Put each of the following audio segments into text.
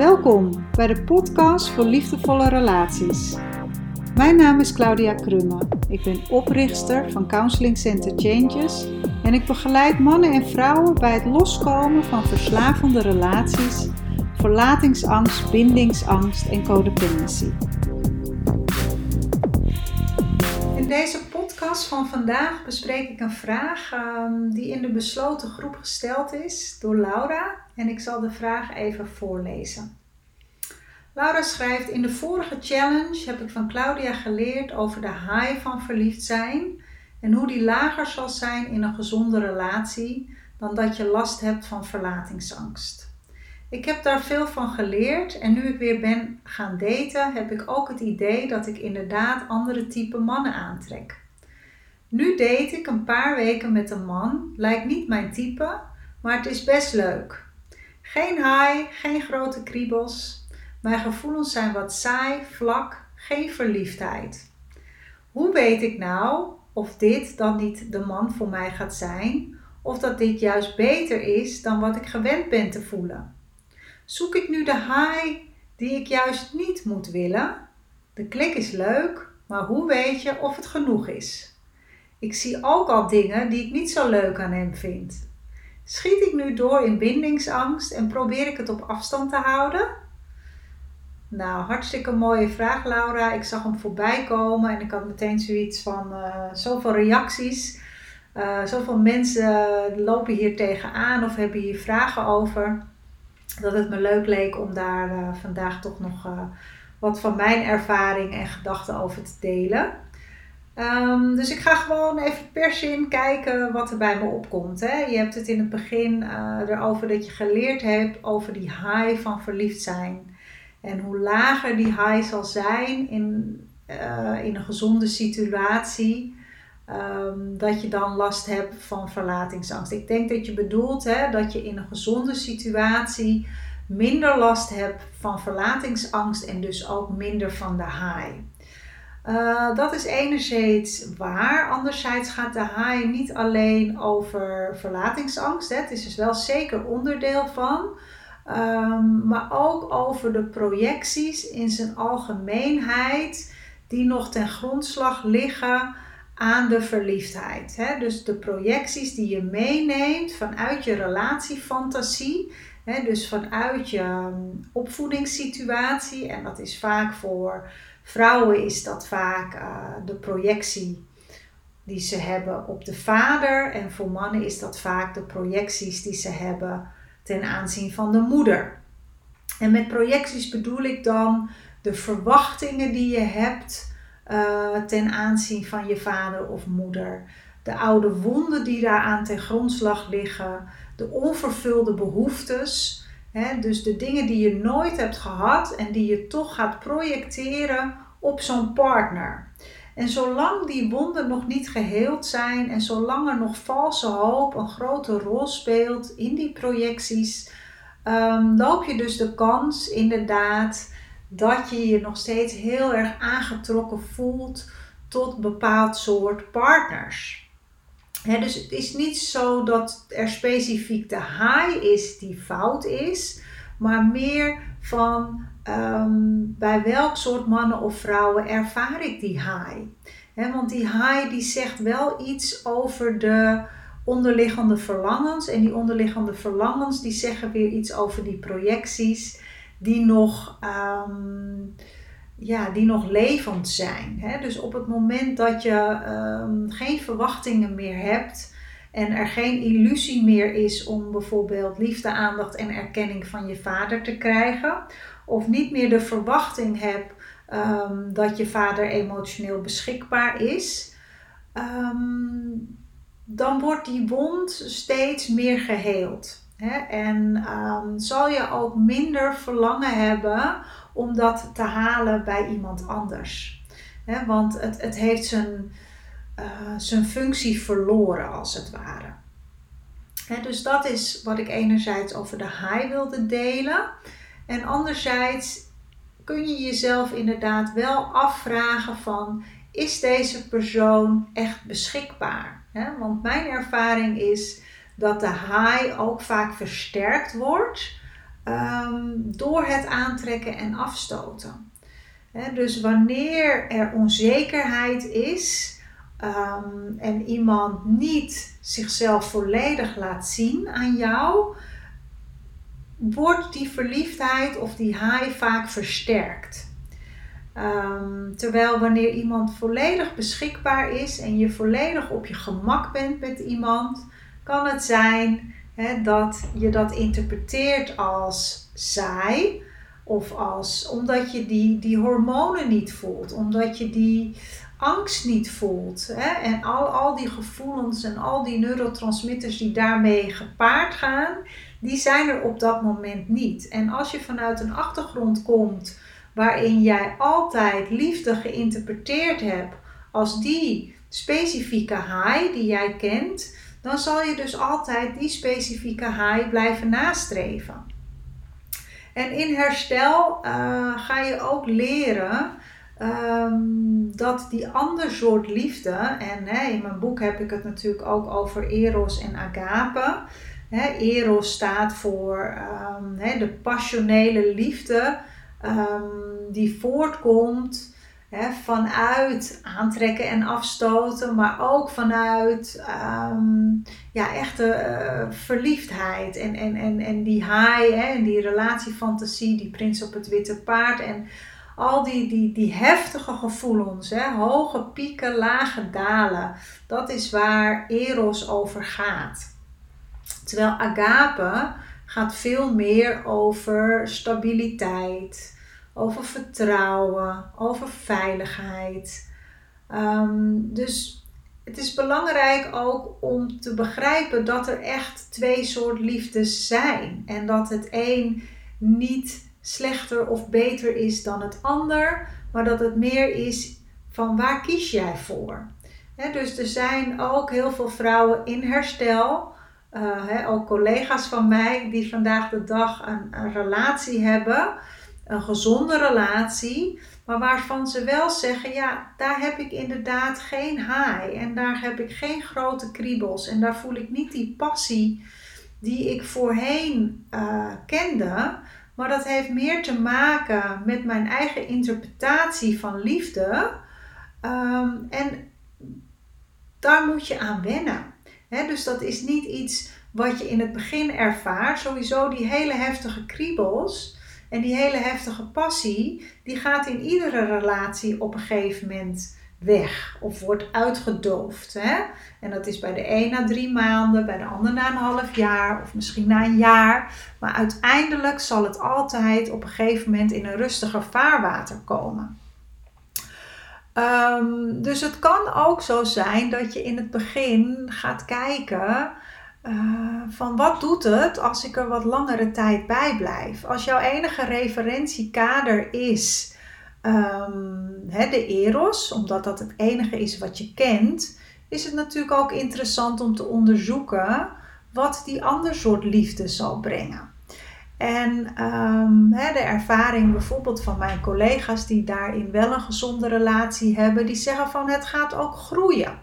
Welkom bij de podcast voor liefdevolle relaties. Mijn naam is Claudia Krumme. Ik ben oprichter van Counseling Center Changes en ik begeleid mannen en vrouwen bij het loskomen van verslavende relaties, verlatingsangst, bindingsangst en codependency. In deze podcast van vandaag bespreek ik een vraag ehm, die in de besloten groep gesteld is door Laura en ik zal de vraag even voorlezen. Laura schrijft: In de vorige challenge heb ik van Claudia geleerd over de high van verliefd zijn en hoe die lager zal zijn in een gezonde relatie dan dat je last hebt van verlatingsangst. Ik heb daar veel van geleerd en nu ik weer ben gaan daten, heb ik ook het idee dat ik inderdaad andere type mannen aantrek. Nu date ik een paar weken met een man, lijkt niet mijn type, maar het is best leuk. Geen high, geen grote kriebels. Mijn gevoelens zijn wat saai, vlak, geen verliefdheid. Hoe weet ik nou of dit dan niet de man voor mij gaat zijn, of dat dit juist beter is dan wat ik gewend ben te voelen? Zoek ik nu de high die ik juist niet moet willen? De klik is leuk, maar hoe weet je of het genoeg is? Ik zie ook al dingen die ik niet zo leuk aan hem vind. Schiet ik nu door in bindingsangst en probeer ik het op afstand te houden? Nou, hartstikke mooie vraag, Laura. Ik zag hem voorbij komen en ik had meteen zoiets van uh, zoveel reacties. Uh, zoveel mensen lopen hier tegenaan of hebben hier vragen over. Dat het me leuk leek om daar uh, vandaag toch nog wat van mijn ervaring en gedachten over te delen. Um, dus ik ga gewoon even per zin kijken wat er bij me opkomt. Hè. Je hebt het in het begin uh, erover dat je geleerd hebt over die high van verliefd zijn. En hoe lager die high zal zijn in, uh, in een gezonde situatie, um, dat je dan last hebt van verlatingsangst. Ik denk dat je bedoelt hè, dat je in een gezonde situatie minder last hebt van verlatingsangst en dus ook minder van de high. Uh, dat is enerzijds waar. Anderzijds gaat de haai niet alleen over verlatingsangst. Hè. Het is dus wel zeker onderdeel van. Um, maar ook over de projecties in zijn algemeenheid die nog ten grondslag liggen aan de verliefdheid. Hè. Dus de projecties die je meeneemt vanuit je relatiefantasie. Dus vanuit je um, opvoedingssituatie. En dat is vaak voor vrouwen is dat vaak uh, de projectie die ze hebben op de vader. En voor mannen is dat vaak de projecties die ze hebben ten aanzien van de moeder. En met projecties bedoel ik dan de verwachtingen die je hebt uh, ten aanzien van je vader of moeder. De oude wonden die daaraan ten grondslag liggen. De onvervulde behoeftes dus de dingen die je nooit hebt gehad en die je toch gaat projecteren op zo'n partner. En zolang die wonden nog niet geheeld zijn en zolang er nog valse hoop een grote rol speelt in die projecties, um, loop je dus de kans inderdaad dat je je nog steeds heel erg aangetrokken voelt tot bepaald soort partners dus het is niet zo dat er specifiek de high is die fout is, maar meer van ehm, bij welk soort mannen of vrouwen ervaar ik die high. want die high die zegt wel iets over de onderliggende verlangens. En die onderliggende verlangens die zeggen weer iets over die projecties die nog ehm, ja, die nog levend zijn. Hè? Dus op het moment dat je ehm, geen verwachtingen meer hebt en er geen illusie meer is om bijvoorbeeld liefde, aandacht en erkenning van je vader te krijgen, of niet meer de verwachting hebt um, dat je vader emotioneel beschikbaar is, um, dan wordt die wond steeds meer geheeld. Hè? En zal je ook minder verlangen hebben om dat te halen bij iemand anders. want het, het heeft zijn, uh, zijn functie verloren als het ware. dus dat is wat ik enerzijds over de high wilde delen. En anderzijds kun je jezelf inderdaad wel afvragen van is deze persoon echt beschikbaar? want mijn ervaring is dat de high ook vaak versterkt wordt ehm, door het aantrekken en afstoten. dus wanneer er onzekerheid is ehm, en iemand niet zichzelf volledig laat zien aan jou, wordt die verliefdheid of die high vaak versterkt. Ehm, terwijl wanneer iemand volledig beschikbaar is en je volledig op je gemak bent met iemand, kan het zijn dat je dat interpreteert als saai of als omdat je die, die hormonen niet voelt, omdat je die angst niet voelt. En al, al die gevoelens en al die neurotransmitters die daarmee gepaard gaan, die zijn er op dat moment niet. En als je vanuit een achtergrond komt waarin jij altijd liefde geïnterpreteerd hebt als die specifieke high die jij kent, dan zal je dus altijd die specifieke high blijven nastreven. En in herstel uh, ga je ook leren um, dat die ander soort liefde, en hè, in mijn boek heb ik het natuurlijk ook over Eros en Agape. Hè, Eros staat voor um, de passionele liefde um, die voortkomt vanuit aantrekken en afstoten, maar ook vanuit um, ja, echte uh, verliefdheid en, en, en, en die high hè, en die relatiefantasie, die prins op het witte paard en al die, die, die heftige gevoelens, hè, hoge pieken, lage dalen, dat is waar Eros over gaat. Terwijl Agape gaat veel meer over stabiliteit, over vertrouwen, over veiligheid. Ehm, dus het is belangrijk ook om te begrijpen dat er echt twee soorten liefdes zijn. En dat het een niet slechter of beter is dan het ander, maar dat het meer is van waar kies jij voor. dus er zijn ook heel veel vrouwen in herstel, uh, ook collega's van mij die vandaag de dag een, een relatie hebben een gezonde relatie, maar waarvan ze wel zeggen: ja, daar heb ik inderdaad geen haai en daar heb ik geen grote kriebels en daar voel ik niet die passie die ik voorheen uh, kende. Maar dat heeft meer te maken met mijn eigen interpretatie van liefde. Ehm, en daar moet je aan wennen. dus dat is niet iets wat je in het begin ervaart. Sowieso die hele heftige kriebels en die hele heftige passie, die gaat in iedere relatie op een gegeven moment weg of wordt uitgedoofd. Hè? En dat is bij de een na drie maanden, bij de ander na een half jaar of misschien na een jaar. Maar uiteindelijk zal het altijd op een gegeven moment in een rustiger vaarwater komen. Um, dus het kan ook zo zijn dat je in het begin gaat kijken uh, van wat doet het als ik er wat langere tijd bij blijf? Als jouw enige referentiekader is um, de Eros, omdat dat het enige is wat je kent, is het natuurlijk ook interessant om te onderzoeken wat die ander soort liefde zal brengen. En um, de ervaring bijvoorbeeld van mijn collega's die daarin wel een gezonde relatie hebben, die zeggen van het gaat ook groeien.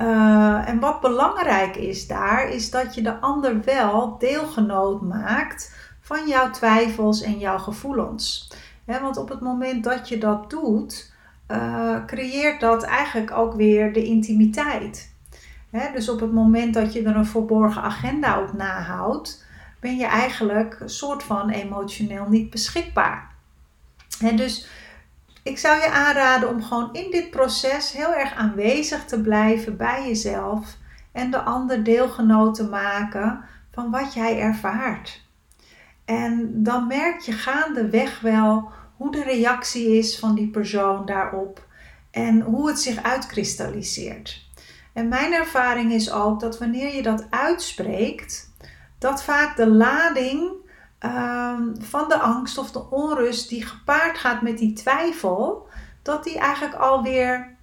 Uh, en wat belangrijk is daar, is dat je de ander wel deelgenoot maakt van jouw twijfels en jouw gevoelens. want op het moment dat je dat doet, uh, creëert dat eigenlijk ook weer de intimiteit. dus op het moment dat je er een verborgen agenda op nahoudt, ben je eigenlijk een soort van emotioneel niet beschikbaar. dus ik zou je aanraden om gewoon in dit proces heel erg aanwezig te blijven bij jezelf en de ander deelgenoot te maken van wat jij ervaart. En dan merk je gaandeweg wel hoe de reactie is van die persoon daarop en hoe het zich uitkristalliseert. En mijn ervaring is ook dat wanneer je dat uitspreekt, dat vaak de lading Ehm, van de angst of de onrust die gepaard gaat met die twijfel, dat die eigenlijk alweer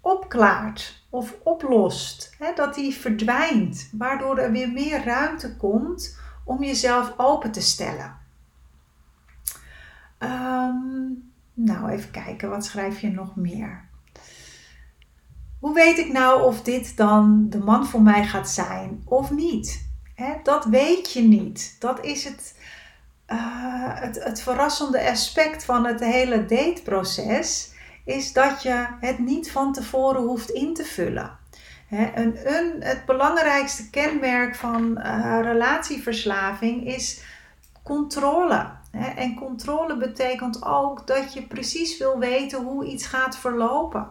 opklaart of oplost. Hè? Dat die verdwijnt, waardoor er weer meer ruimte komt om jezelf open te stellen. Ehm, nou, even kijken, wat schrijf je nog meer? Hoe weet ik nou of dit dan de man voor mij gaat zijn of niet? Dat weet je niet. Dat is het, uh, het, het verrassende aspect van het hele dateproces. Is dat je het niet van tevoren hoeft in te vullen. een, een, het belangrijkste kenmerk van uh, relatieverslaving is controle. En controle betekent ook dat je precies wil weten hoe iets gaat verlopen.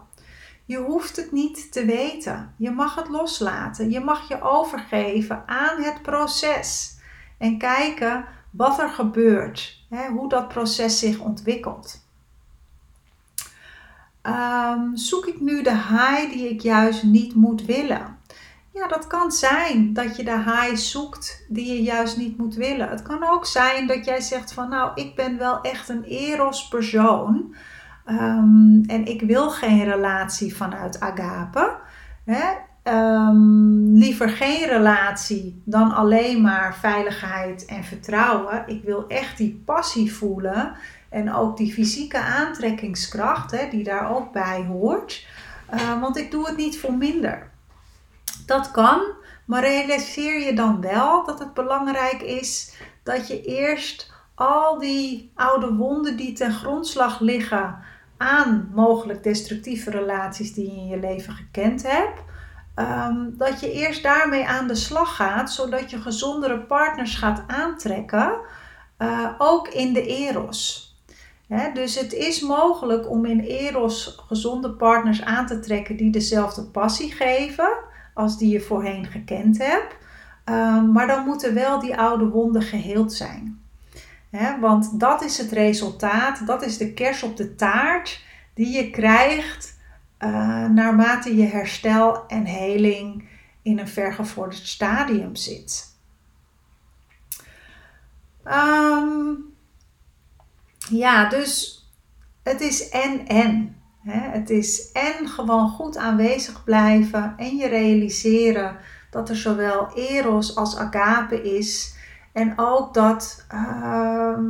Je hoeft het niet te weten. Je mag het loslaten. Je mag je overgeven aan het proces. En kijken wat er gebeurt. Hoe dat proces zich ontwikkelt. Um, zoek ik nu de high die ik juist niet moet willen? Ja, dat kan zijn dat je de high zoekt die je juist niet moet willen. Het kan ook zijn dat jij zegt van nou, ik ben wel echt een eros persoon. Um, en ik wil geen relatie vanuit agape. Hè? Um, liever geen relatie dan alleen maar veiligheid en vertrouwen. Ik wil echt die passie voelen en ook die fysieke aantrekkingskracht hè, die daar ook bij hoort. Uh, want ik doe het niet voor minder. Dat kan, maar realiseer je dan wel dat het belangrijk is dat je eerst al die oude wonden die ten grondslag liggen aan mogelijk destructieve relaties die je in je leven gekend hebt, ehm, dat je eerst daarmee aan de slag gaat, zodat je gezondere partners gaat aantrekken, uh, ook in de eros. dus het is mogelijk om in eros gezonde partners aan te trekken die dezelfde passie geven als die je voorheen gekend hebt. Um, maar dan moeten wel die oude wonden geheeld zijn want dat is het resultaat, dat is de kers op de taart die je krijgt uh, naarmate je herstel en heling in een vergevorderd stadium zit. Ehm, ja, dus het is en en. Het is en gewoon goed aanwezig blijven en je realiseren dat er zowel eros als agape is. En ook dat ehm,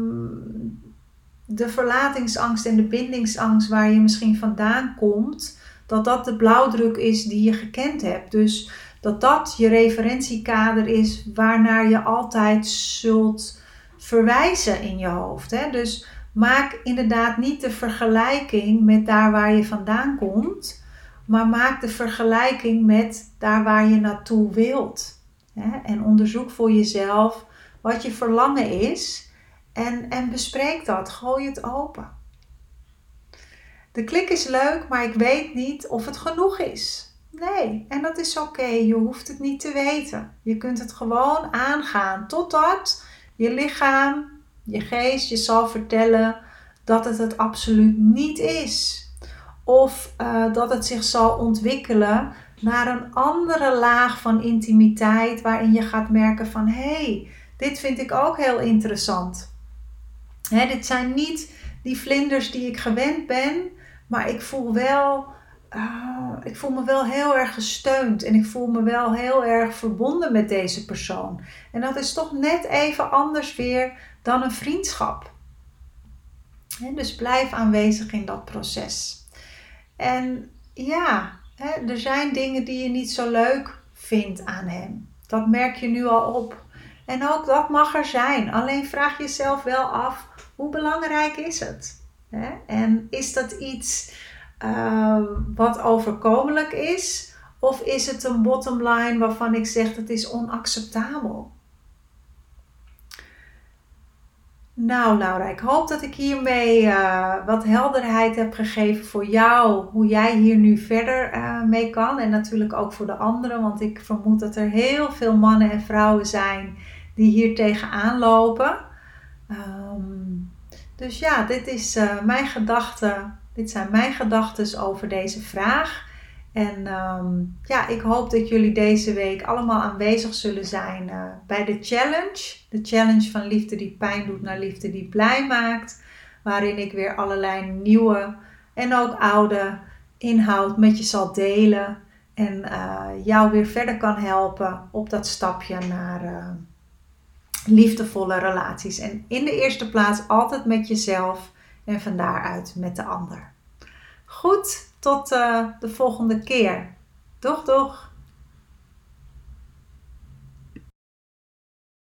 de verlatingsangst en de bindingsangst waar je misschien vandaan komt, dat dat de blauwdruk is die je gekend hebt. Dus dat dat je referentiekader is waarnaar je altijd zult verwijzen in je hoofd. Hè? Dus maak inderdaad niet de vergelijking met daar waar je vandaan komt, maar maak de vergelijking met daar waar je naartoe wilt. Hè? En onderzoek voor jezelf wat je verlangen is en, en bespreek dat. Gooi het open. De klik is leuk, maar ik weet niet of het genoeg is. Nee, en dat is oké. Je hoeft het niet te weten. Je kunt het gewoon aangaan totdat je lichaam, je geest je zal vertellen dat het het absoluut niet is. Of uh, dat het zich zal ontwikkelen naar een andere laag van intimiteit waarin je gaat merken van hé, hey, dit vind ik ook heel interessant. Dit zijn niet die vlinders die ik gewend ben, maar ik voel wel, uh, ik voel me wel heel erg gesteund en ik voel me wel heel erg verbonden met deze persoon. En dat is toch net even anders weer dan een vriendschap. Dus blijf aanwezig in dat proces. En ja, er zijn dingen die je niet zo leuk vindt aan hem. Dat merk je nu al op. En ook dat mag er zijn. Alleen vraag jezelf wel af, hoe belangrijk is het? En is dat iets uh, wat overkomelijk is? Of is het een bottom line waarvan ik zeg dat is onacceptabel? Nou, Laura, ik hoop dat ik hiermee uh, wat helderheid heb gegeven voor jou, hoe jij hier nu verder uh, mee kan. En natuurlijk ook voor de anderen, want ik vermoed dat er heel veel mannen en vrouwen zijn die hier tegenaan lopen. Um, dus ja, dit, is, uh, mijn gedachte, dit zijn mijn gedachten over deze vraag. En um, ja, ik hoop dat jullie deze week allemaal aanwezig zullen zijn uh, bij de challenge. De challenge van liefde die pijn doet naar liefde die blij maakt. Waarin ik weer allerlei nieuwe en ook oude inhoud met je zal delen. En uh, jou weer verder kan helpen op dat stapje naar liefdevolle relaties. En in de eerste plaats altijd met jezelf en van daaruit met de ander. Goed, tot uh, de volgende keer. Doeg, doeg!